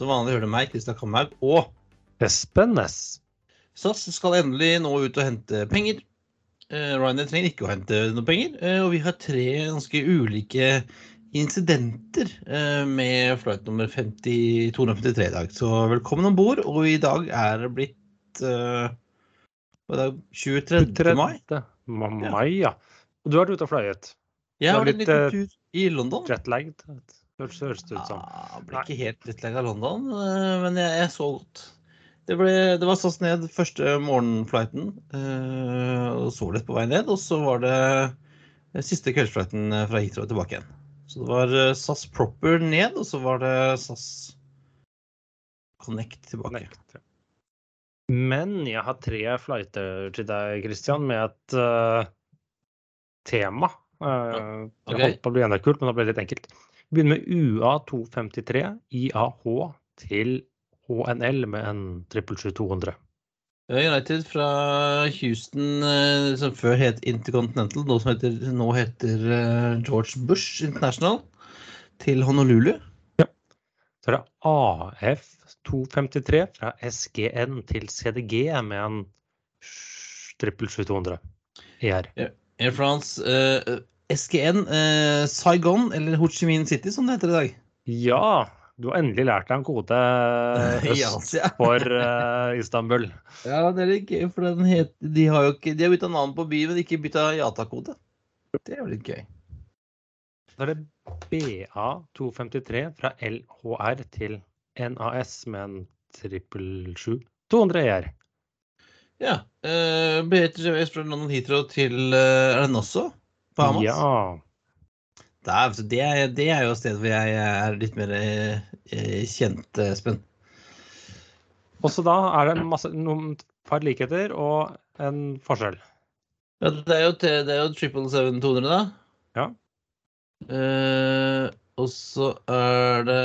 Som vanlig hører du meg, Kristian Kamhaug, og Espen Næss. SAS skal endelig nå ut og hente penger. Uh, Ryanair trenger ikke å hente noe penger. Uh, og vi har tre ganske ulike incidenter uh, med flight nummer 50, 253 i dag. Så velkommen om bord. Og i dag er det blitt det, 23. mai. Ma- Mai, ja. Og du har vært ute og fløyet. Jeg har vært en liten tur i London. Jetlagged. Høres høres det ut som. Ja, ble ikke helt drittlei av London, eh, men jeg, jeg så godt. Det, ble, det var SAS ned første morgenflighten, eh, og så litt på vei ned. Og så var det eh, siste kveldsflighten fra Heathrow tilbake igjen. Så det var SAS proper ned, og så var det SAS Connect tilbake. Connect, ja. Men jeg har tre flighter til deg, Christian, med et uh, tema. Uh, okay. Det holdt på å bli enda kult, men det ble litt enkelt. Vi begynner med UA253 IAH til HNL med en 777-200. Eh, United fra Houston, eh, som før het Intercontinental, nå, som heter, nå heter eh, George Bush International, til Honolulu. Så er det AF253 fra SGN til CDG med en 777-200 ER. Air France eh, SGN eh, Saigon, eller Ho Chi Minh City, som det heter i dag. Ja, du har endelig lært deg en kode øst for uh, Istanbul. Ja, det er litt gøy, for den het, de har jo ikke De har bytta navn på by, men ikke bytta Yata-kode. Det er jo litt gøy. Da er det BA253 fra LHR til NAS med en 777 200 ER. Ja. Uh, BHJS fra London Heathrow til uh, Er det Nosso? Bahamas? Ja. Det, er, altså, det, er, det er jo et sted hvor jeg er litt mer eh, eh, kjent, eh, Espen. Også da er det masse, noen par likheter og en forskjell. Ja, det er jo, det er jo 777-200, da. Ja. Eh, og så er det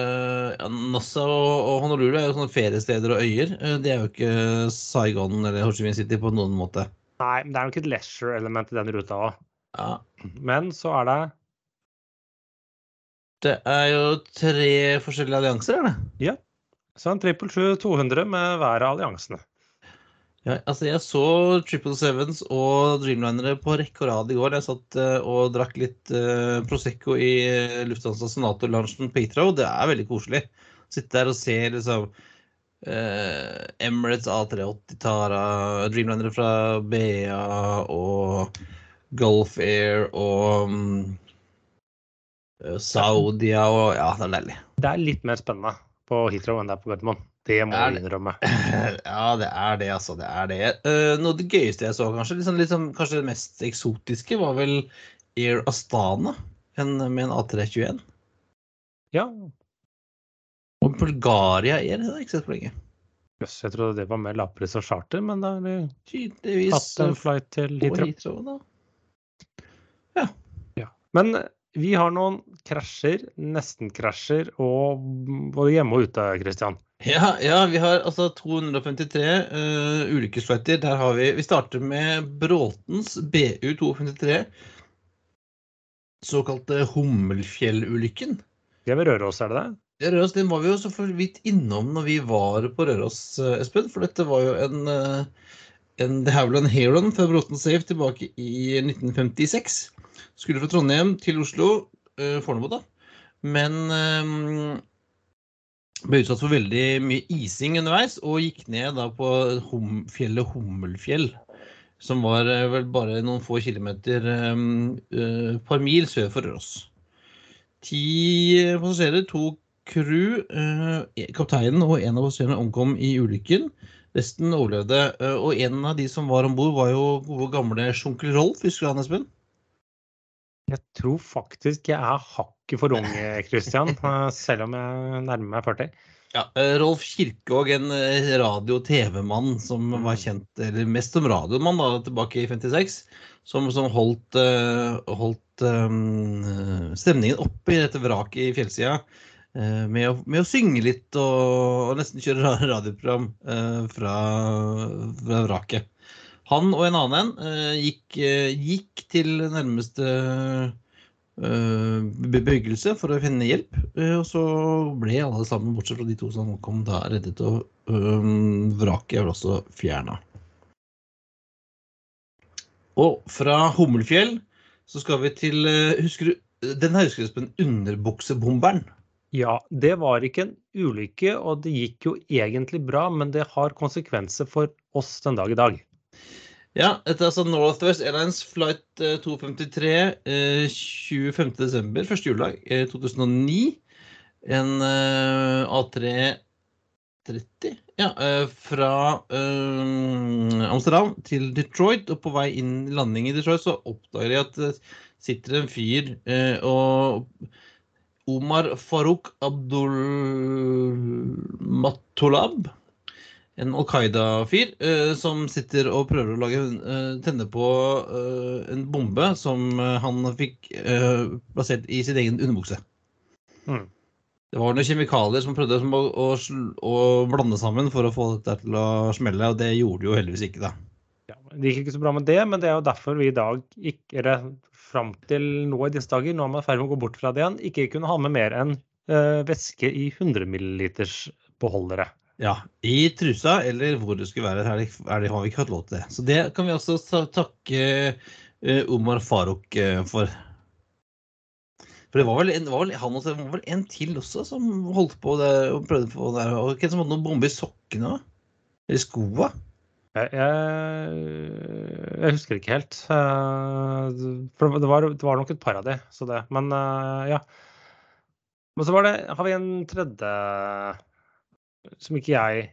ja, Nassau og, og Honolulu er jo sånne feriesteder og øyer. De er jo ikke Saigon eller Ho Chi Minh City på noen måte. Nei, men det er nok et leisure-element i den ruta òg. Ja. Men så er det Det er jo tre forskjellige allianser, er det? så en 777-200 med hver av alliansene. Ja, altså jeg så 777s og Dreamlinere på rekke og rad i går. Jeg satt eh, og drakk litt eh, Prosecco i uh, Lufthansa Senator-lunsjen på Heathrow. Det er veldig koselig. Sitte der og se liksom eh, Emirates A380 Tara, Dreamlinere fra BA og Gulf Air og eh, Saudia og Ja, det er deilig. Det er litt mer spennende på Heathrow enn det er på Gardermoen. Det må Er vi innrømme. Ja, det er det, altså. Det er det. Uh, noe av det gøyeste jeg så, kanskje, liksom, liksom, kanskje det mest eksotiske, var vel Air Astana en, med en A321. Ja, Og Bulgaria Air, det har jeg ikke sett på lenge. jøss, jeg trodde det var mer lapris og charter, men da har vi tatt en flight til Heathrow. Heathrow. Heathrow, ja. Men vi har noen krasjer, nesten-krasjer, og både hjemme og ute, Christian. Ja, ja, vi har altså 253 uh, ulykkesflighter. Der har vi Vi starter med Bråtens BU253. Såkalte Hummelfjellulykken. Vi er ved Røros, er det det? Ja, Røros den var vi jo så for vidt innom når vi var på Røros, eh, Espen. For dette var jo en, eh, en vel en Heron fra Bråten Safe tilbake i 1956. Skulle fra Trondheim til Oslo, eh, Fornebu, da. Men eh, ble utsatt for veldig mye ising underveis og gikk ned da på hum, fjellet Hummelfjell. Som var eh, vel bare noen få kilometer eh, eh, par mil sør for Røros. Ti passasjerer, to crew, kapteinen og en av passasjerene omkom i ulykken. Resten overlevde. eh, Og en av de som var om bord, var jo gode gamle sjunkel Rolf. Husker du han, Espen? Jeg tror faktisk jeg er hakket for ung, Christian, eh, selv om jeg nærmer meg 40. Ja, eh, Rolf Kirkeog, en eh, radio- og TV-mann som var kjent, eller mest som radiomann da, tilbake i 56, som, som holdt, holdt um, stemningen oppe i dette vraket i fjellsida med, å, med å synge litt og, og nesten kjøre radioprogram eh, fra, fra vraket. Han og en annen en, eh, gikk, eh, gikk til nærmeste eh, bebyggelse for å finne hjelp. eh, Og så ble alle sammen, bortsett fra de to som kom da, reddet, og eh, vraket ble også fjerna. Og fra Hummelfjell så skal vi til eh, Husker du den her husker som underbuksebomberen? Ja, det var ikke en ulykke, og det gikk jo egentlig bra, men det har konsekvenser for oss den dag i dag. Ja, dette er altså Northwest Airlines flight eh, 253 eh, 25.12., første juledag eh, 2009. En eh, A330 ja, eh, fra eh, Amsterdam til Detroit. Og på vei inn landing i Detroit så oppdager de at det sitter en fyr eh, og Omar Farouk Abdul Matolab en Al Qaida-fyr eh, som sitter og prøver å lage, eh, tenne på eh, en bombe som han fikk plassert i sin egen underbukse. Mm. Det var noen kjemikalier som prøvde å, å, å blande sammen for å få dette til å smelle, og det gjorde det jo heldigvis ikke, da. Ja, det gikk ikke så bra med det, men det er jo derfor vi i dag ikke fram til nå i disse dager, nå er man i ferd med å gå bort fra det igjen, ikke kunne ha med mer enn eh, væske i 100 milliliters beholdere. Ja, I trusa eller hvor det skulle være, det, det, har vi ikke hatt lov til det. Så det kan vi også takke eh, Omar Farouk eh, for. For det var vel, en, var vel han også, var vel en til også som holdt på det, og prøvde på det. Og hvem som hadde noen bombe i sokkene? Eller skoa? Jeg, jeg, jeg husker ikke helt. eh, For det var, det var nok et par av de, så det. Men eh, ja. Men så var det, har vi en tredje som ikke jeg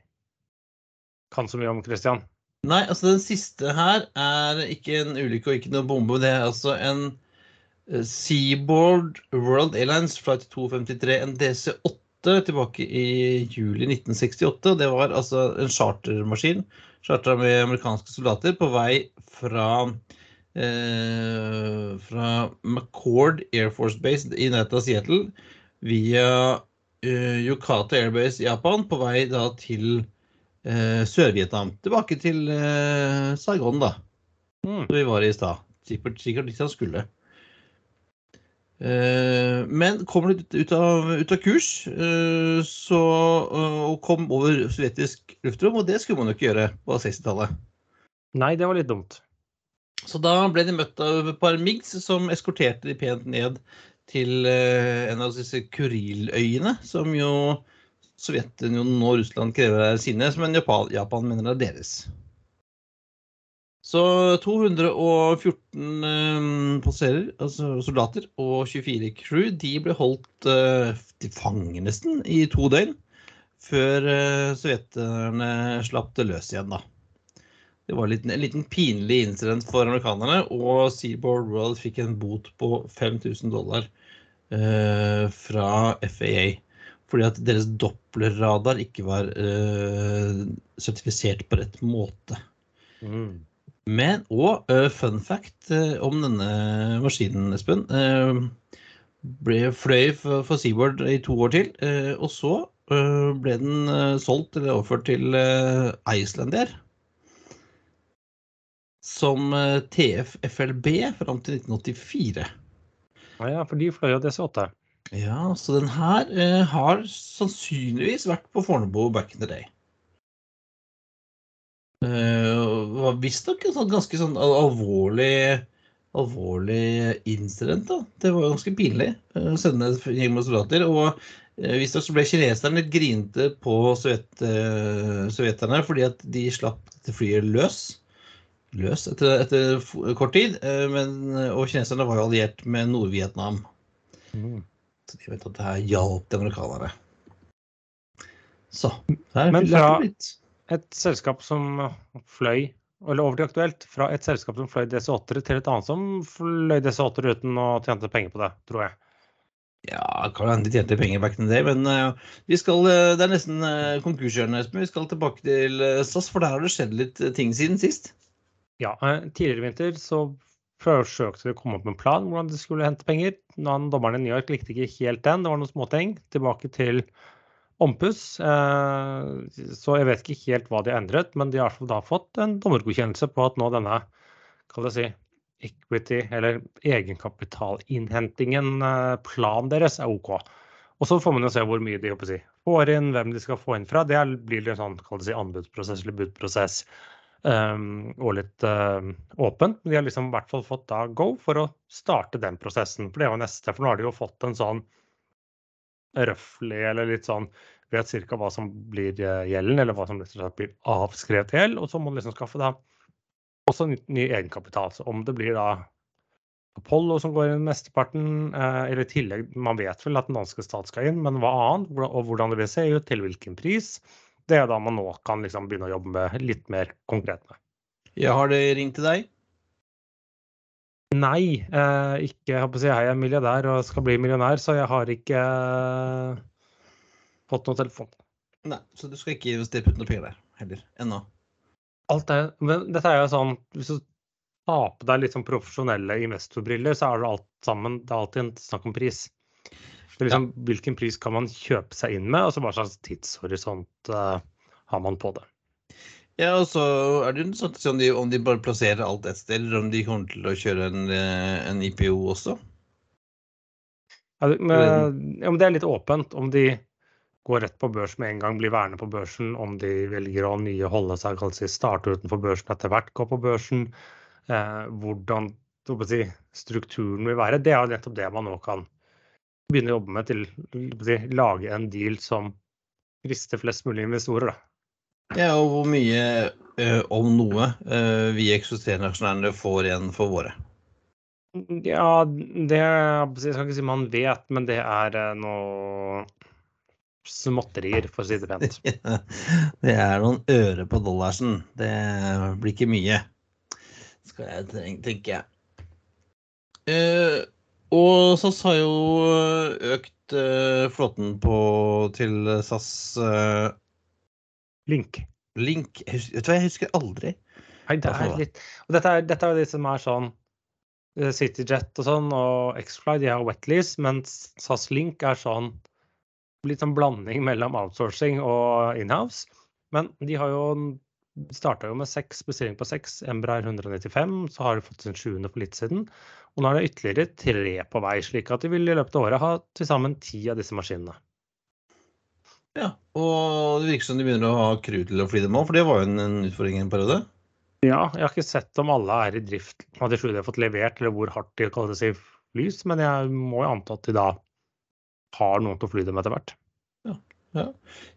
kan så mye om, Christian. Nei, altså den siste her er ikke en ulykke og ikke noe bombe. Det er altså en eh, Seaboard World Airlines flight 253, en DC-8 tilbake i juli 1968. Det var altså en chartermaskin, chartra med amerikanske soldater, på vei fra eh, fra McCord Air Force Base i nærheten av Seattle via eh, Yokata Airbase i Japan, på vei da til eh, Sør-Vietnam. Tilbake til eh, Saigon, da, Mm. som vi var i i stad. Sikkert, sikkert dit han skulle. Eh, men kommer du ut av, ut av kurs eh, så, eh, og kom over sovjetisk luftrom, og det skulle man jo ikke gjøre på 60-tallet. Nei, det var litt dumt. Så da ble de møtt av et par MIGs som eskorterte de pent ned til en av disse Kuriløyene, som jo Sovjetunionen og Russland krever er sine, men Japan, Japan mener det er deres. Så 214 eh, passerer, altså soldater, og 24 crew, de ble holdt eh, til fange nesten i to døgn, før eh, sovjeterne slapp det løs igjen, da. Det var en liten, en liten pinlig incident for amerikanerne, og Seaboard World fikk en bot på 5000 dollar eh, fra FAA. Fordi at deres dopplerradar ikke var eh, sertifisert på rett måte. Mm. Men, òg uh, fun fact uh, om denne maskinen, Espen. Uh, ble fløy for, for Seaboard i to år til, eh, og så eh, ble den eh, solgt eller overført til eh, Icelandair som eh, TFFLB fram til 1984. Ja, ja, for de fløy jo DC8. Ja, så den her eh, har sannsynligvis vært på Fornebu back in the day. Var visstnok en sånn ganske sånn alvorlig alvorlig incident. da. Det var ganske pinlig eh, å sende en gjeng med soldater. Og eh, visstnok så ble kineserne litt grinete på sovjet, sovjeterne fordi at de slapp dette flyet løs. Løs etter, etter kort tid. Men, og kineserne var jo alliert med Nord-Vietnam. Mm. Så de vet at det her hjalp de amerikanere. Så der Men fra- litt. Et selskap som fløy, eller over til aktuelt, fra et selskap som fløy DC8-ere til et annet som fløy DC8-ere uten å tjente penger på det, tror jeg. Ja, kan hende de tjente penger back in the day, men eh, vi skal, eh, det er nesten uh, konkurshjørnet, Espen. Vi skal tilbake til eh, SAS, for der har det skjedd litt eh, ting siden sist. Ja, eh, tidligere i vinter så forsøkte de å komme opp med en plan hvordan de skulle hente penger. Han, dommeren i New York likte ikke helt den. Det var noen småting. Tilbake til ompuss. Eh, så jeg vet ikke helt hva de har endret, men de har da fått en dommergodkjennelse på at nå denne, kall det si, equity, eller egenkapitalinnhentingen, eh, planen deres er OK. Og så får man jo se hvor mye de si, får inn, hvem de skal få inn fra. Det blir en sånn si, anbudsprosess eller budprosess um, og litt uh, åpent. Men de har liksom i hvert fall fått da go for å starte den prosessen. For det er jo neste. For nå har de jo fått en sånn røftlig eller litt sånn vet ca. hva som blir eh, gjelden, eller hva som blir avskrevet gjeld. Og så må du liksom skaffe da også ny, ny egenkapital. Så om det blir da Apollo som går inn mesteparten, eh, eller i tillegg Man vet vel at den danske stat skal inn, men hva annet? Og hvordan det vil se ut, til hvilken pris. Det er da man nå kan liksom begynne å jobbe med litt mer konkret med. Ja, har det ringt til deg? Nei, eh, ikke jeg, si, jeg er milliardær og skal bli millionær, så jeg har ikke eh, fått noen telefon. Nei, Så du skal ikke investere putte noe penger der heller? Ennå? Alt er, men dette er jo sånn Hvis du tar på deg litt sånn profesjonelle investorbriller, så er det alt sammen Det er alltid en snakk om pris. Det er liksom, ja. Hvilken pris kan man kjøpe seg inn med, og så hva slags tidshorisont eh, har man på det. Ja, og så er det jo sånn om de, om de bare plasserer alt et sted, eller om de kommer til å kjøre en, eh, en IPO også. Ja, men, ja, men det er litt åpent om de går rett på børs med en gang, blir værende på børsen, om de velger å nye holde seg, si, starte utenfor børsen etter hvert, gå på børsen. Eh, hvordan si, strukturen vil være. Det er nettopp det man nå kan begynne å jobbe med til å si, lage en deal som frister flest mulig investorer. Da. Ja, og hvor mye, eh, om noe, eh, vi eksisterende aksjonærene får igjen for våre? Ja, det jeg skal ikke si man vet, men det er eh, noe småtterier, for å si det pent. det er noen øre på dollarsen. Det blir ikke mye, skal jeg tenke. tenke. Eh, og SAS har jo økt eh, flåten på, til SAS eh, Link. Link. Vet du hva, jeg husker aldri. Nei, det er litt Og dette er, dette er de som er sånn eh, CityJet og sånn, og X-Fly de har wetlease, mens SAS Link er sånn litt sånn blanding mellom outsourcing og inhouse. Men de har jo starta jo med seks bestillinger på seks. Embraer 195, så har de fått sin sjuende for litt siden. Og nå er det ytterligere tre på vei, slik at de vil i løpet av året ha til sammen ti av disse maskinene. Ja, og det virker som de begynner å ha crew til å fly dem òg, for det var jo en, en utfordring i en periode? Ja, jeg har ikke sett om alle er i drift, at de har fått levert, eller hvor hardt de kaller seg flys, men jeg må jo anta at de da har noen til å fly dem etter hvert. Ja. ja.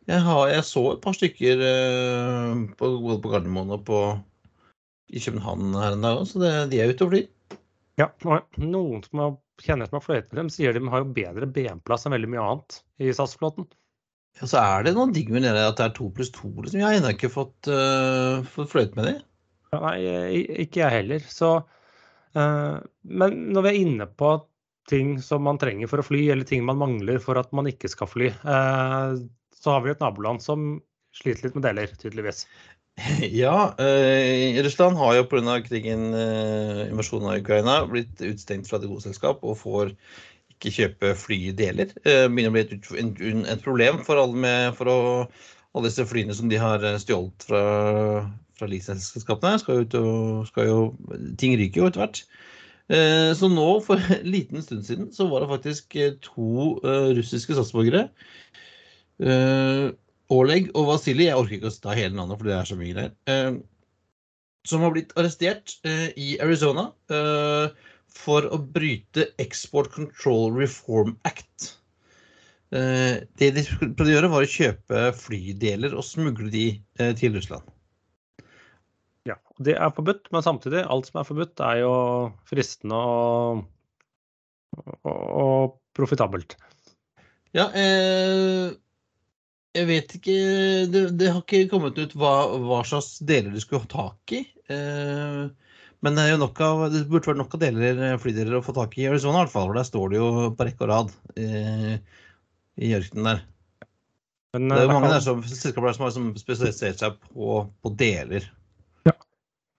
Jeg, har, jeg, så et par stykker eh, på, både på Gardermoen og på, i København her en dag òg, så det, de er ute og flyr. Ja, noen som har, kjenner som har fløyet med dem, sier de har jo bedre benplass enn veldig mye annet i SAS-flåten. Ja, så er det noen digg med det at det er to pluss to. Liksom. Jeg har ennå ikke fått, uh, fått fløyt med det. Nei, ikke jeg heller. Så, uh, men når vi er inne på ting som man trenger for å fly, eller ting man mangler for at man ikke skal fly, uh, så har vi et naboland som sliter litt med deler, tydeligvis. Ja, uh, Russland har jo pga. krigen, uh, invasjonen av Ukraina, blitt utstengt fra det gode selskap og får ikke kjøpe flydeler. Det begynner å bli et, et problem for alle, med, for å, alle, disse flyene som de har stjålet fra, fra leasingselskapene. Ting ryker jo etter hvert. Eh, så nå, for en liten stund siden, så var det faktisk eh, to russiske statsborgere. Oleg og Vasilij, jeg orker ikke å ta hele navnet, for det er så mye. Uh, som har blitt arrestert i Arizona for å bryte Export Control Reform Act. Det de prøvde å gjøre, var å kjøpe flydeler og smugle de til Russland. Ja, det er forbudt, men samtidig, alt som er forbudt, er jo fristende og, og, og profitabelt. Ja, eh, jeg vet ikke det, det, har ikke kommet ut hva, hva, slags deler de skulle ha tak i. Eh, men det, er jo nok av, det burde vært nok av deler, flydeler å få tak i i Arizona, i hvert fall. For der står det jo på rekke og rad eh, i ørkenen der. Men, det er jo eh, mange kan... der som, selskaper som har spesialisert seg på, på deler.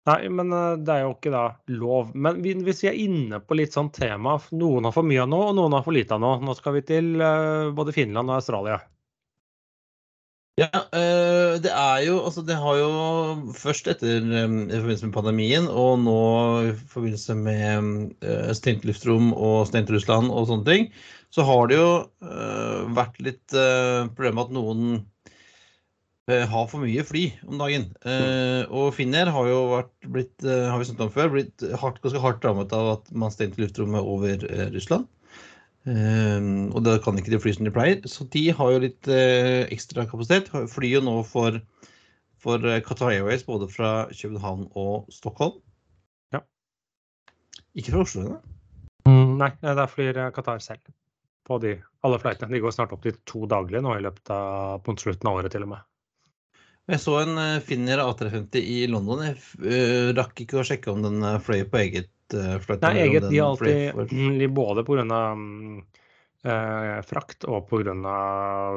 Nei, men eh, det er jo ikke da lov. Men hvis vi er inne på litt sånn tema Noen har for mye av noe, og noen har for lite av noe. Nå skal vi til både Finland og Australia. Ja, øh, det er jo Altså, det har jo først etter øh, i forbindelse med pandemien, og nå i forbindelse med øh, stengt luftrom og stengt Russland og sånne ting, så har det jo vært litt problem at noen har for mye fly om dagen. Og Finnair har jo vært blitt, har vi snakket om før, blitt hardt, ganske hardt rammet av at man stengte luftrommet over Russland. Um, og da kan ikke de fly som de pleier. Så de har jo litt uh, ekstra kapasitet. Flyr jo nå for, for Qatar Airways både fra København og Stockholm. Ja. Ikke fra Oslo ennå? Mm, nei, der flyr Qatar selv. På de, alle flightene. De går snart opp til to daglige nå i løpet av på slutten av året til og med. Jeg så en Finner A350 i London. Jeg rakk ikke å sjekke om den fløy på eget uh, flight. Nei, eget. De har alltid både pga. Eh, uh, frakt og pga.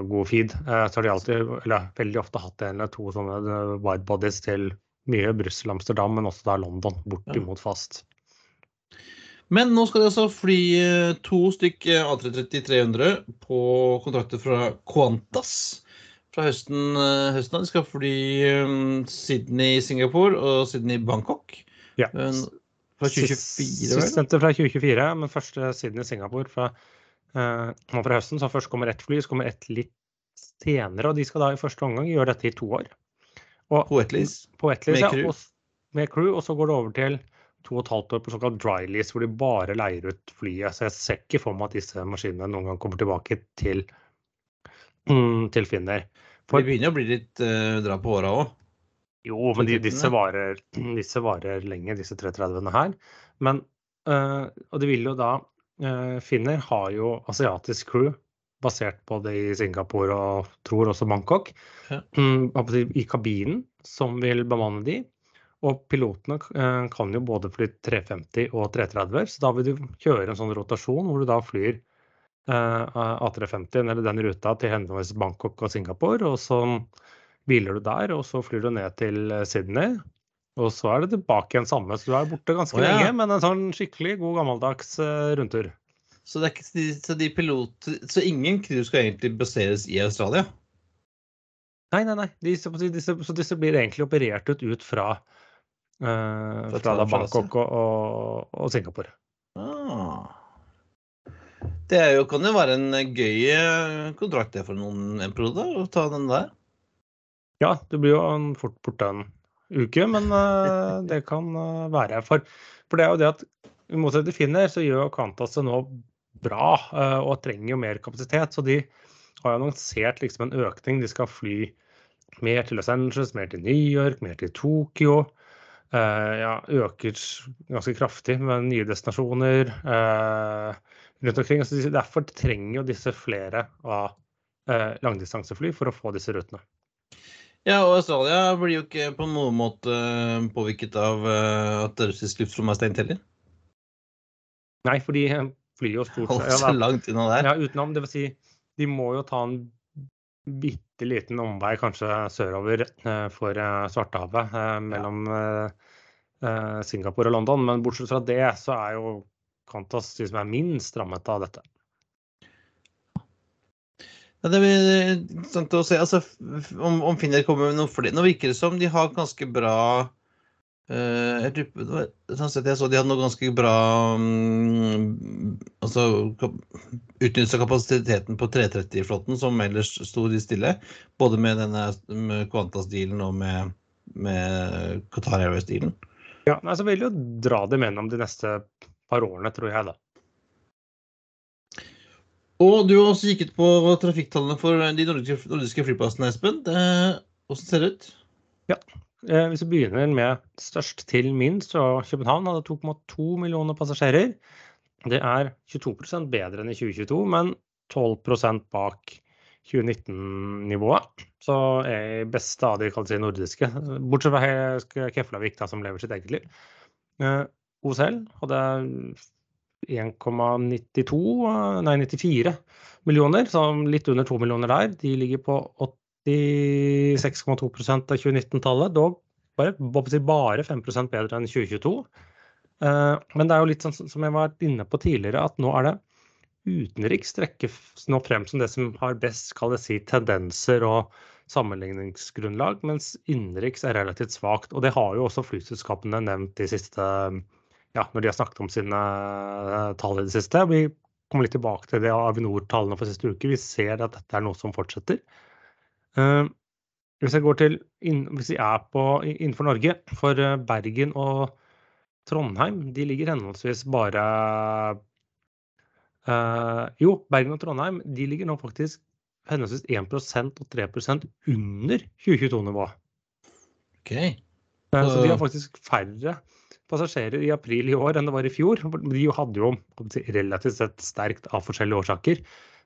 god feed. Eh, så har de alltid, eller veldig ofte hatt en eller to sånne widebodies til mye Brussel, Amsterdam, men også da London, bortimot fast. Men nå skal de altså fly to stykk A330-300 på kontrakter fra Qantas fra høsten, høsten. De skal fly Sydney-Singapore og Sydney-Bangkok. Ja. Fra 2024, vel? Sistnevnte fra 2024, men første siden i Singapore. fra, uh, fra høsten. Så først kommer ett fly, så kommer ett litt senere. Og de skal da i første omgang gjøre dette i to år. Og, på Etlis? På Etlis, med crew? Ja, og, med crew. Og så går det over til to og et halvt år på såkalt dry lease, hvor de bare leier ut flyet. Så jeg ser ikke for meg at disse maskinene noen gang kommer tilbake til, mm, til Finner. For det begynner å bli litt uh, dra på åra òg? Jo, men de, disse, varer, disse, varer, lenge, disse 330-ene her. Men, uh, og de vil jo da uh, Finner har jo asiatisk crew basert på det i Singapore og tror også Bangkok. Ja. I kabinen, som vil bemanne de. Og pilotene uh, kan jo både fly 350 og 330, så da vil du kjøre en sånn rotasjon hvor du da flyr A350, eller den ruta til henholdsvis Bangkok og Singapore. og så hviler du der, og så flyr du ned til Sydney. Og så er det tilbake igjen samme, så du er borte ganske oh, ja. lenge, men en sånn skikkelig god gammeldags uh, rundtur. Så, det ikke, så, de pilot, så ingen crew skal egentlig baseres i Australia? Nei, nei, nei. Disse, disse, så disse blir egentlig operert ut, ut fra, uh, fra da Bangkok og, og, og Singapore. Ah. Det er jo, kan jo være en gøy eh, kontrakt det for noen en periode, å ta den der. Ja, du blir jo en fort borte en uke, men uh, det kan uh, være. For, for, det er jo det at i motsetning til Finner, så gjør Qantas det nå bra uh, og trenger jo mer kapasitet. Så de har jo annonsert liksom en økning. De skal fly mer til Los Angeles, mer til New York, mer til Tokyo. ja, øker ganske kraftig med nye destinasjoner rundt omkring. Så derfor trenger jo disse flere av langdistansefly for å få disse rutene. Ja, og Australia blir jo ikke på noen måte påvirket av at russisk luftrom er stengt heller. Nei, for de flyr jo stort sett ja, langt unna der. Ja, utenom. Det vil si, de må jo ta en bitte liten omvei kanskje sørover for Svartehavet mellom. Singapore og London. Men bortsett fra det, så er jo Qantas de som er minst rammet av dette. Det blir interessant å se altså, om, om Finner kommer med noe flere. Nå virker det som de har ganske bra uh, jeg, tror, sånn sett jeg så de hadde noe ganske bra um, altså utnyttelse av kapasiteten på 330-flåten, som ellers sto de stille. Både med denne med Qantas-dealen og med, med Qatar Airways-dealen. Ja, så vil jo dra dem gjennom de neste par årene, tror jeg, da. Og du har også kikket på trafikktallene for de nordiske, nordiske flyplassene, Espen. Hvordan ser det ut? Ja, eh, Hvis vi begynner med størst til minst, så København hadde 2,2 millioner passasjerer. Det er 22% bedre enn i 2022, men 12% bak 2019-nivået. Så er beste av de si, nordiske, bortsett fra Keflavik, da, som lever sitt eget liv. Eh, OCL hadde 1,92, nei 94 millioner, så litt under 2 millioner der. De ligger på 86,2% av 2019-tallet, dog bare, bare 5% bedre enn 2022. Eh, men det er jo litt sånn som jeg var inne på tidligere, at nå er det utenriks trekkes nå frem som det som har best skal jeg si, tendenser og sammenligningsgrunnlag, mens innenriks er relativt svakt. Og det har jo også flyselskapene nevnt de siste ja, når de har snakket om sine eh, tall i det siste. Vi kommer litt tilbake til det Avinor-tallene for siste uke. Vi ser at dette er noe som fortsetter. Uh, hvis jeg går til, hvis vi er på, innenfor Norge, for Bergen og Trondheim, de ligger henholdsvis bare uh, Jo, Bergen og Trondheim de ligger nå faktisk henholdsvis 1% og 3% under 2022-nivå. Okay. Uh, så de har faktisk færre passasjerer i april i år enn det var i fjor. De hadde jo relativt sett sterkt av forskjellige årsaker.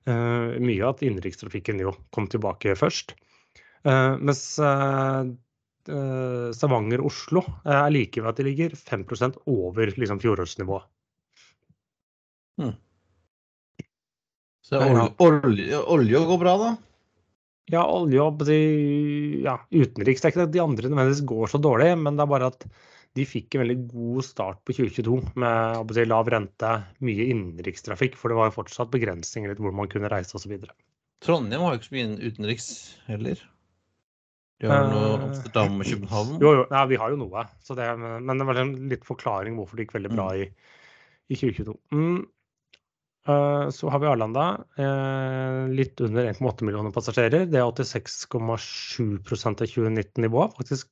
Uh, mye at innenrikstrafikken jo kom tilbake først. Uh, mens uh, Stavanger og Oslo er like ved at de ligger 5% over liksom, fjorårsnivå. Hmm. Så olje, olje, olje går bra, da? Ja, olje og ja, utenriks. Det er ikke at de andre nødvendigvis går så dårlig, men det er bare at de fikk en veldig god start på 2022 med si, lav rente, mye innenrikstrafikk, for det var jo fortsatt begrensninger litt hvor man kunne reise osv. Trondheim har jo ikke så mye utenriks heller. De har noe eh, Amsterdam og København? Jo, jo, ja, vi har jo noe. Det, men det var en litt forklaring hvorfor det gikk veldig bra mm. i, i 2022. Mm. Uh, så har vi Arlanda. Uh, litt under 1,8 millioner passasjerer. Det er 86,7% av 2019-nivået. Faktisk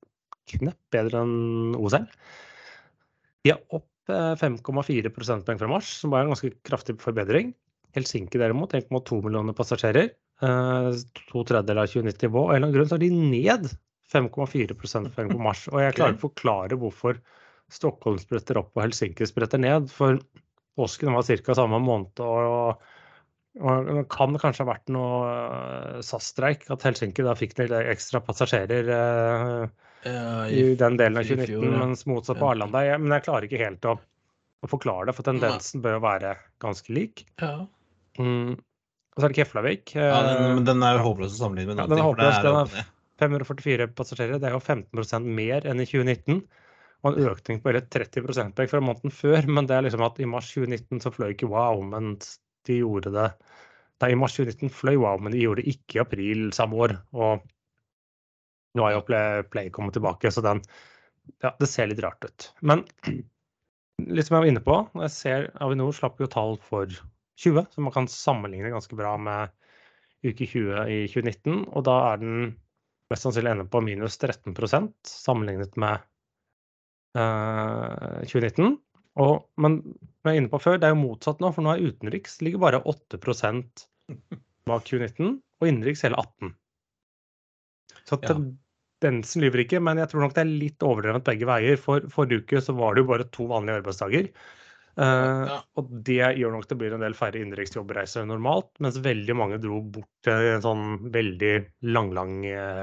knepp bedre enn OSL. De er opp 5,4 eh, prosentpoeng fra mars, som var en ganske kraftig forbedring. Helsinki derimot 1,2 millioner passasjerer. Eh, to tredjedeler av 2090-nivå. Av en eller annen grunn så er de ned 5,4 prosentpoeng på mars. Og jeg klarer ikke å forklare hvorfor Stockholm spretter opp og Helsinki spretter ned. For påsken var ca. samme måned. og det kan kanskje ha vært noe eh, SAS-streik, at Helsinki da fikk litt ekstra passasjerer ja, i, i, den delen av 2019, fjor, ja. mens motsatt på Arlanda. Ja, men jeg klarer ikke helt å, å forklare det, for tendensen bør jo være ganske lik. Ja. Mm. Og så er det Keflavik. Ja, den, men den er jo håpløs å sammenligne med. Ja, den er håpløs. Den er 544 passasjerer. Det er jo 15 mer enn i 2019. Og en økning på hele 30 prosentpoeng fra måneden før. Men det er liksom at i mars 2019 så fløy ikke Wow, men de gjorde det Nei, i mars 2019 fløy Wow, men de gjorde det ikke i april samme år. Og nå har jo Play, Play kommet tilbake, så den Ja, det ser litt rart ut. Men litt som jeg var inne på, jeg ser Avinor slapp jo tall for 20, så man kan sammenligne ganske bra med uke 20 i 2019. Og da er den mest sannsynlig ende på minus 13% sammenlignet med uh, 2019. Og, men jeg er inne på før, det er jo motsatt nå, for nå er utenriks ligger bare 8% bak 2019, og innenriks hele 18 så tendensen lyver ikke, men jeg tror nok det er litt overdrevet begge veier. For forrige uke så var det jo bare to vanlige arbeidsdager. Uh. Og det gjør nok det blir en del færre innenriksjobbreiser enn normalt, mens veldig mange dro bort til en sånn veldig langlang uh,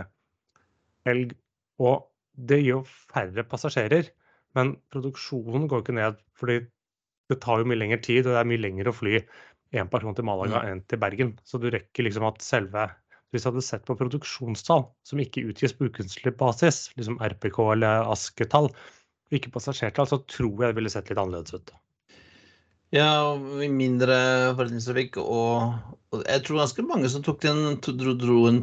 helg. Og det gjør færre passasjerer, men produksjonen går ikke ned. fordi det tar jo mye lengre tid, og det er mye lenger å fly én person til Malaga mm. enn til Bergen. Så du rekker liksom at selve hvis jeg hadde sett på produksjonstall som ikke utgis på ukentlig basis, liksom RPK eller ASKE-tall, ikke passasjertall, så tror jeg det ville sett litt annerledes ut. Ja, mindre forretningstrafikk og, og, jeg tror ganske mange som tok den, dro, dro, en,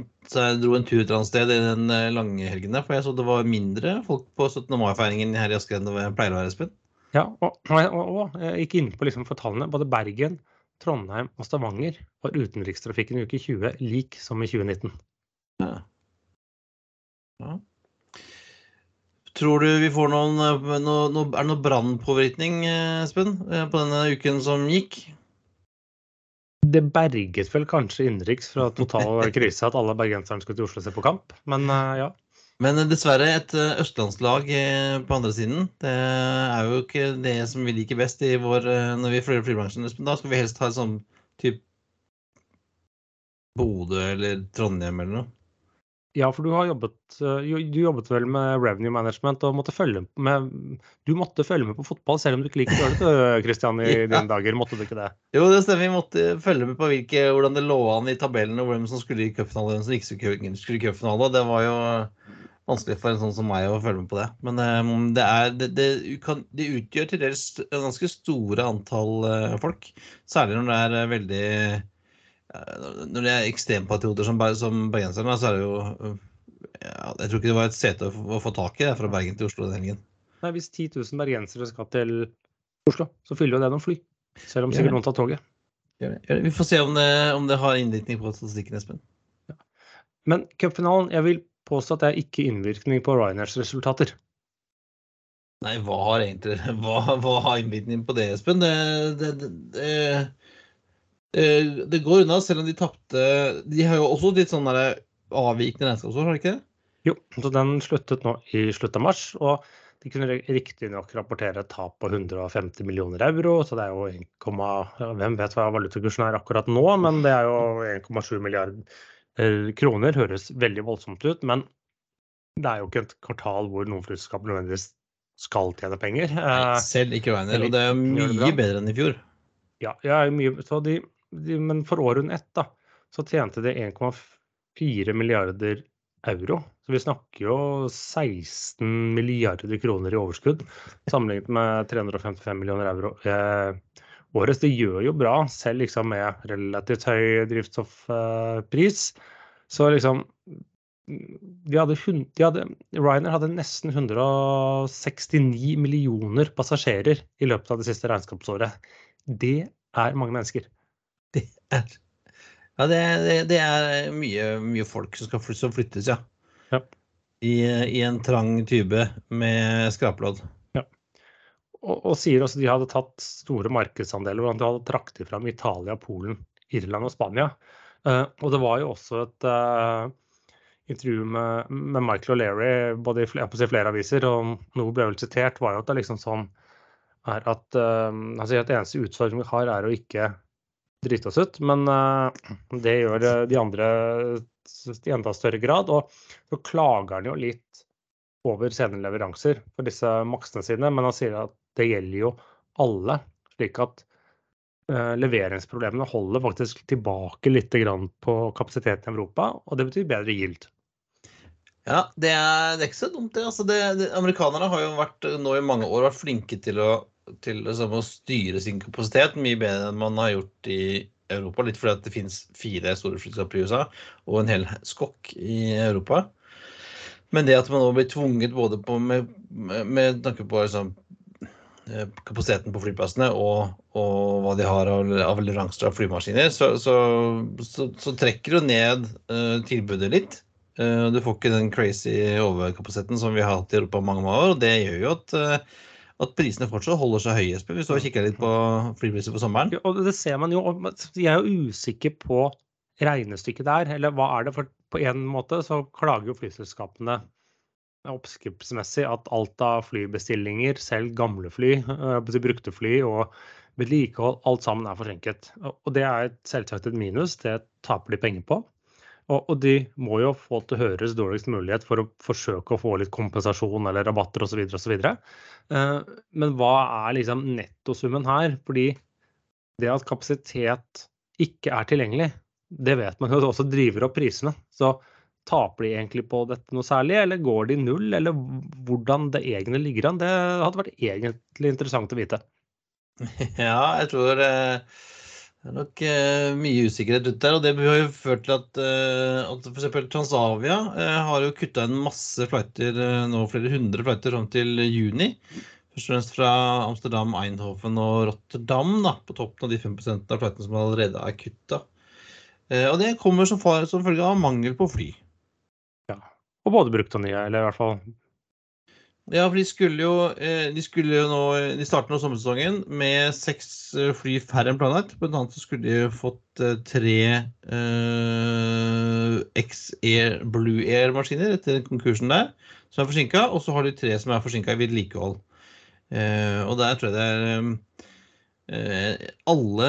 dro en tur et annet sted i den eh, lange helgen der. For jeg så det var mindre folk på 17. mai-feiringen her i Asker enn det pleier å være, Espen. Ja, og, og, og, jeg gikk inn på liksom for tallene. Både Bergen, Trondheim og Stavanger var utenrikstrafikken i uke 20 lik som i 2019. Ja. Ja. Tror du vi får noen, noe, noe, Er det noe brannpåvirkning, Espen, eh, på denne uken som gikk? Det berget vel kanskje innenriks fra total krise at alle bergenserne skulle til Oslo og se på kamp, men eh, ja. Men dessverre et eh, østlandslag eh, på andre siden. Det er jo ikke det som vi liker best i vår, eh, når vi følger flybransjen. Da skal vi helst ha sånn type Bodø eller Trondheim eller noe. Ja, for du har jobbet, du jobbet vel med revenue management og måtte følge med Du måtte følge med på fotball selv om du ikke liker å gjøre det, Christian, i ja. dine dager. Måtte du ikke det? Jo, det stemmer. Vi måtte følge med på hvilke, hvordan det lå an i tabellen og hvem som skulle i cupfinale hvem som ikke skulle i cupfinale. Det var jo vanskelig for en sånn som meg å følge med på det. Men um, det, er, det, det, kan, det, utgjør til dels ganske store antall uh, folk. Særlig når det er uh, veldig eh, Når det er ekstrempatrioter som, som bergenserne, så er det jo eh, ja, Jeg tror ikke det var et sete å få, tak i fra Bergen til Oslo den helgen. Nei, hvis 10 000 bergensere skal til Oslo, så fyller jo det noen fly. Selv om Ja. sikkert noen tar toget. Det. Vi får se om det, om det har innvirkning på statistikken, Espen. Men cupfinalen, jeg vil påstå at det er ikke innvirkning på Ryanairs resultater. Nei, hva har egentlig hva, hva har innvirkning på det, Espen? Det, det, det, det, eh, det går unna, selv om de tapte De har jo også litt sånn avvikende regnskapsår, har de ikke det? Jo, så den sluttet nå i slutt av mars, og de kunne riktignok rapportere et tap på 150 millioner euro, så det er jo 1, hvem vet hva valutakursen er akkurat nå, men det er jo 1,7 milliarder kroner. Høres veldig voldsomt ut, men det er jo ikke et kvartal hvor noen flyselskap nødvendigvis skal tjene penger. Nei, Eh, selv ikke Ryanair, og det er mye bedre enn i fjor. Ja, ja mye, så de, de, men for året ett da, så tjente de 1,4 milliarder euro. Så vi snakker jo 16 milliarder kroner i overskudd sammenlignet med 355 millioner euro eh, året. Det gjør jo bra, selv liksom med relativt høy drivstoffpris. Så liksom de hadde, de hadde, Ryanair hadde nesten 169 millioner passasjerer i løpet av det siste regnskapsåret. Det er mange mennesker. Det er, ja, det, det, det er mye, mye folk som skal fly, som flyttes, ja. Ja. I, I en trang tube med skraplodd. Og, sier også de hadde tatt store markedsandeler, Hvordan de hadde traktet fram Italia, Polen, Irland og Spania. Uh, og det var jo også et uh, intervju med, med Michael O'Leary både i flere, på flere aviser, og noe ble vel sitert, var jo at det liksom sånn er at uh, sier at eneste utfordringen vi har, er å ikke drite oss ut, men det gjør de andre i enda større grad. Og så klager han jo litt over sene leveranser for disse maksene sine, men han sier at det gjelder jo alle. Slik at eh, leveringsproblemene holder faktisk tilbake litt på kapasiteten i Europa, og det betyr bedre yield. Ja, det er, det er ikke så dumt, det. Altså, det, det. Amerikanerne har jo vært, nå i mange år vært flinke til å, til liksom, å styre sin kapasitet mye bedre enn man har gjort i Europa. Litt fordi det finnes fire store flyselskaper i USA og en hel skokk i Europa. Men det at man nå blir tvunget både på med, med, tanke på liksom, kapasiteten på flyplassene og, og hva de har av, av leveranser av flymaskiner, så, så, så, så trekker du ned uh, tilbudet litt. Uh, Du får ikke den crazy overkapasiteten som vi har hatt i Europa mange år. og Det gjør jo at, uh, at prisene fortsatt holder seg høye. Espen, Hvis du har kikka litt på flypriser for sommeren. Ja, Og det ser man jo. Jeg er jo usikker på regnestykket der. Eller hva er det? For på en måte så klager jo flyselskapene oppskriftsmessig at alt av flybestillinger, selv gamle fly, eh, brukte fly og vedlikehold, alt sammen er forsinket. Og det er selvsagt et minus, det taper de penger på. Og, og de må jo få til høres dårligst mulighet for å forsøke å få litt kompensasjon eller rabatter osv. osv. Uh, men hva er liksom nettosummen her? Fordi det at kapasitet ikke er tilgjengelig, det vet man jo også driver opp prisene. Så taper de egentlig på dette noe særlig, eller går de null, eller hvordan det egentlig ligger an? Det hadde vært egentlig interessant å vite. Ja, jeg tror eh, det er nok eh, mye usikkerhet rundt der. Og det har jo ført til at, eh, at f.eks. Transavia har jo kutta en masse flighter, nå flere hundre flighter fram til juni. Først og fremst fra Amsterdam, Eindhoven og Rotterdam, da, på toppen av de 5% av flightene som allerede er kutta. Og det kommer som, far, som følge av mangel på fly. Og både brukt og nye, eller i hvert fall Ja, for de skulle jo, eh, de skulle jo nå De starter nå sommersesongen med seks eh, fly færre enn planlagt. Blant annet så skulle de fått eh, tre eh, X-Air Blue Air-maskiner etter konkursen der, som er forsinka. Og så har de tre som er forsinka i vedlikehold. Eh, og der tror jeg det er eh, Alle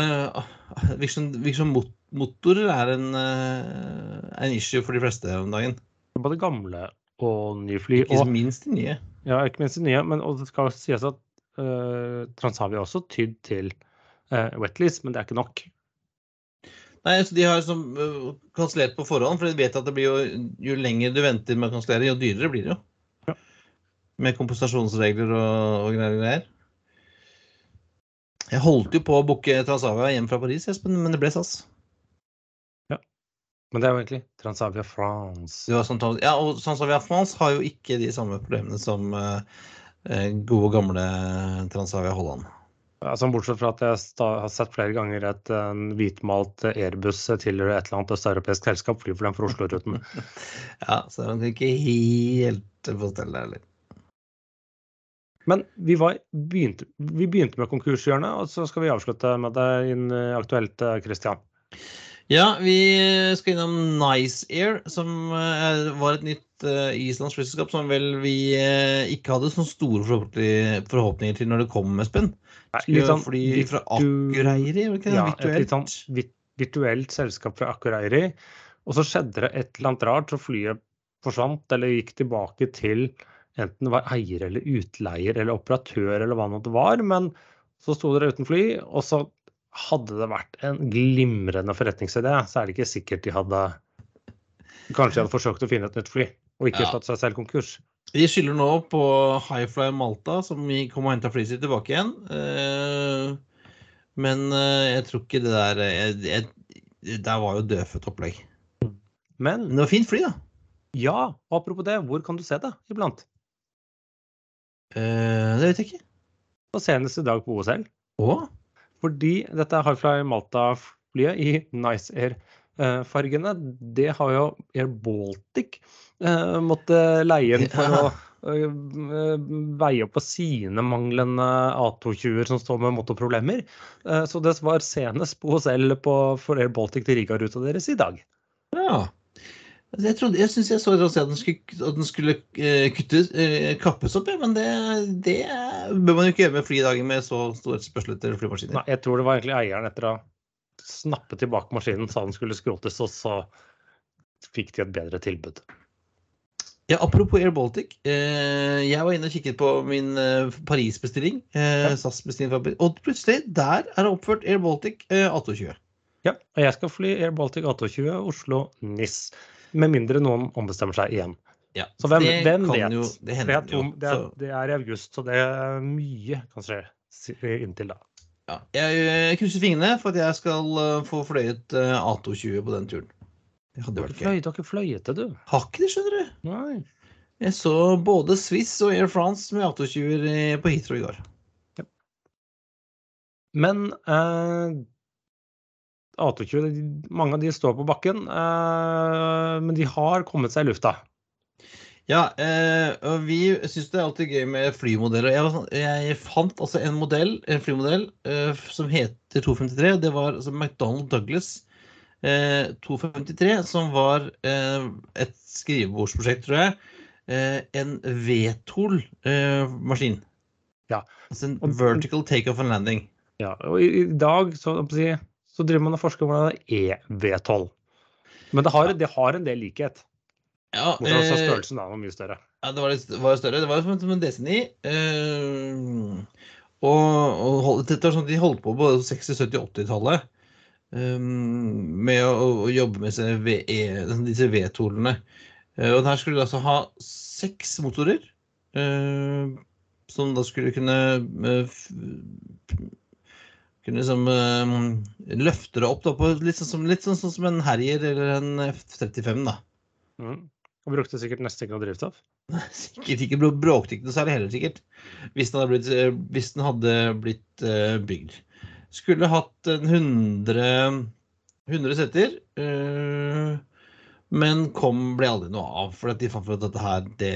Virksom, virksom mot, motorer er en, en issue for de fleste om dagen. Både gamle og nye fly. Ikke Og, minst de nye. ja, ikke minst de nye. Men det skal sies at uh, Transavia også tydd til uh, wetlease, men det er ikke nok. Nei, så De har som, uh, kansellert på forhånd, for de vet at det blir jo, jo lenger du venter med å kansellere, jo dyrere blir det jo. Ja. Med kompensasjonsregler og, og greier. Jeg holdt jo på å booke Transavia hjem fra Paris, Espen, men det ble SAS. Men det er jo egentlig Transavia France. Det sånn, ja, og Transavia France har jo ikke de samme problemene som uh, gode, gamle Transavia Holland. Altså, bortsett fra at jeg har sett flere ganger et en hvitmalt Airbus tilhører et eller annet østeuropeisk selskap fly for den for Oslo-ruten. ja, så det er ikke helt på stell heller. Men vi, var, begynte, vi begynte med konkurshjørnet, og så skal vi avslutte med det aktuelt, Christian. Ja, vi skal innom Nice Air, som uh, var et nytt uh, islandsk flyselskap som vel vi uh, ikke hadde så store forhåpninger til når det kom, Espen. Skulle sånn, fly fra Akureyri? Ja, virtuelt. et litt sånn virtuelt selskap fra Akureyri. Og så skjedde det et eller annet rart, så flyet forsvant eller gikk tilbake til enten det var eier eller utleier eller operatør eller hva det var. Men så sto dere uten fly, og så hadde det vært en glimrende forretningsidé, så er det ikke sikkert de hadde Kanskje de hadde forsøkt å finne et nytt fly, og ikke ja. slått seg selv konkurs. De skylder nå på Highfly Malta, som kom og henta flyet sitt tilbake igjen. Eh, men eh, jeg tror ikke det der jeg, jeg, Der var jo dødfødt opplegg. Men, Men det var fint fly, da. Ja, og apropos det, hvor kan du se det iblant? Det vet jeg ikke. Og senest i dag på OSL. Å? Fordi dette Highfly Malta-flyet i Nice Air-fargene, det har jo Air Baltic eh, måttet leie inn for å eh, veie opp på sine manglende A220-er som står med motorproblemer. Eh, så det var senest på HSL på, for Air Baltic til Riga-ruta deres i dag. Ja. Altså, jeg, trodde, jeg syns jeg så at den skulle, at den skulle uh, kuttes, uh, kappes opp, ja, men det, det, bør man jo ikke gjøre med flydager med så stor etterspørsel etter flymaskiner. Nei, jeg tror det var egentlig eieren etter å snappe tilbake maskinen sa den skulle skrotes, og så fikk de et bedre tilbud. Ja, Apropos Air Baltic. Eh, jeg var inne og kikket på min eh, Paris-bestilling. Eh, ja. SAS-bestilling Og plutselig, der er det oppført Air Baltic 1820. Ja, og jeg skal fly Air Baltic 1820 Oslo-NIS. Med mindre noen ombestemmer seg igjen. Ja, så hvem, hvem vet? Jo, det, hender, er om, det, er, det, er, i august, så det er mye kan skje inntil da. Ja, jeg krysser fingrene for at jeg skal uh, få fløyet uh, A220 på den turen. Det hadde vært gøy. Du har ikke fløyet det, du? Har ikke det, skjønner du. Nei. Jeg så både Swiss og Air France med A220-er på Heathrow i går. Ja. Men uh, A220, mange av de står på bakken, eh, men de har kommet seg i lufta. Ja, eh, og vi syns det er alltid gøy med flymodeller. Jeg, sånn, jeg fant altså en modell, en flymodell eh, som heter 253. Det var altså McDonald Douglas 253, som var et skrivebordsprosjekt, tror jeg. en V-tool-maskin. Ja. Altså en vertical takeoff and landing. Ja, og i dag så å si så driver man og forsker på hvordan det er EV12. Men det har, det har en del likhet. Ja, Bortsett fra eh, størrelsen da, var mye større. Ja, det var, litt, var større. Det var som en DC9. Eh, og, og dette er sånn de holdt på på 60-, 70-, 80-tallet med å, å, jobbe med disse V-tolene. Uh, og her skulle de altså ha seks motorer. Uh, som da skulle kunne uh, kunne liksom uh, løfte det opp da, på litt sånn, som, litt sånn, sånn som en Harrier eller en F-35. da. Mm. Og brukte sikkert nesten ikke noe drivstoff? sikkert ikke. Bråkte ikke noe særlig heller, sikkert. Hvis den hadde blitt, eh, hvis den hadde blitt uh, bygd. Skulle hatt en 100, 100 setter. Uh, men kom, ble aldri noe av. For de fant ut at dette her, det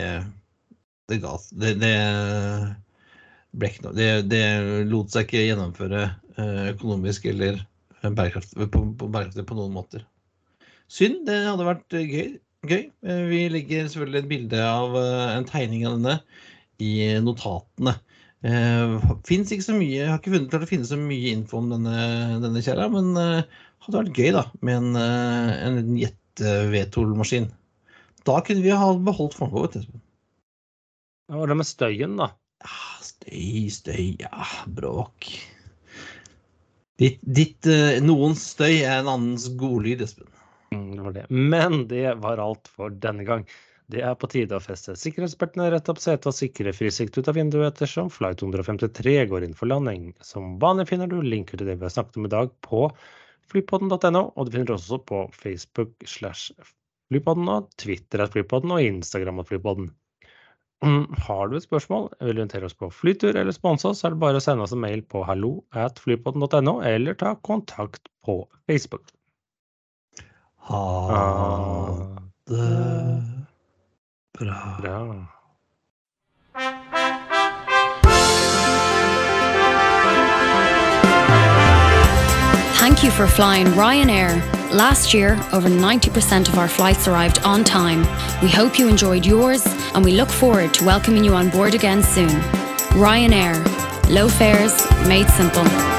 det ga det, det det, det, lot seg ikke gjennomføre økonomisk eller bærekraftig på, på, bærekraftig på noen måter. Synd. Det hadde vært eh, gøy. gøy. Eh, vi legger selvfølgelig et bilde av en tegning av denne i notatene. Uh, ikke så mye, Jeg har ikke funnet klart å finne så mye info om denne, denne kjerra, men uh, hadde vært gøy da, med en, uh, en jet-V-tool-maskin. Da kunne vi ha beholdt formgået. Hva var det med støyen, da? Ja, støy, støy, ja, bråk. Ditt, ditt uh, Noens støy er en annens godlyd, Espen. Mm, det var det. Men det var alt for denne gang. Det er på tide å feste sikkerhetsbeltene, rette opp setet og sikre frisikt ut av vinduet ettersom flight 153 går inn for landing. Som vanlig finner du linker til det vi har snakket om i dag på flypodden.no. Og du finner også på Facebook slash flypodden og Twitter at flypodden og Instagram at flypodden. Mm, Har du et spørsmål, vil du invitere oss på flytur eller sponse oss, så er det bare å sende oss en mail på hallo at flypodden.no, eller ta kontakt på Facebook. Ha det bra. bra. Thank you for flying Ryanair. Last year, over 90% of our flights arrived on time. We hope you enjoyed yours and we look forward to welcoming you on board again soon. Ryanair. Low fares made simple.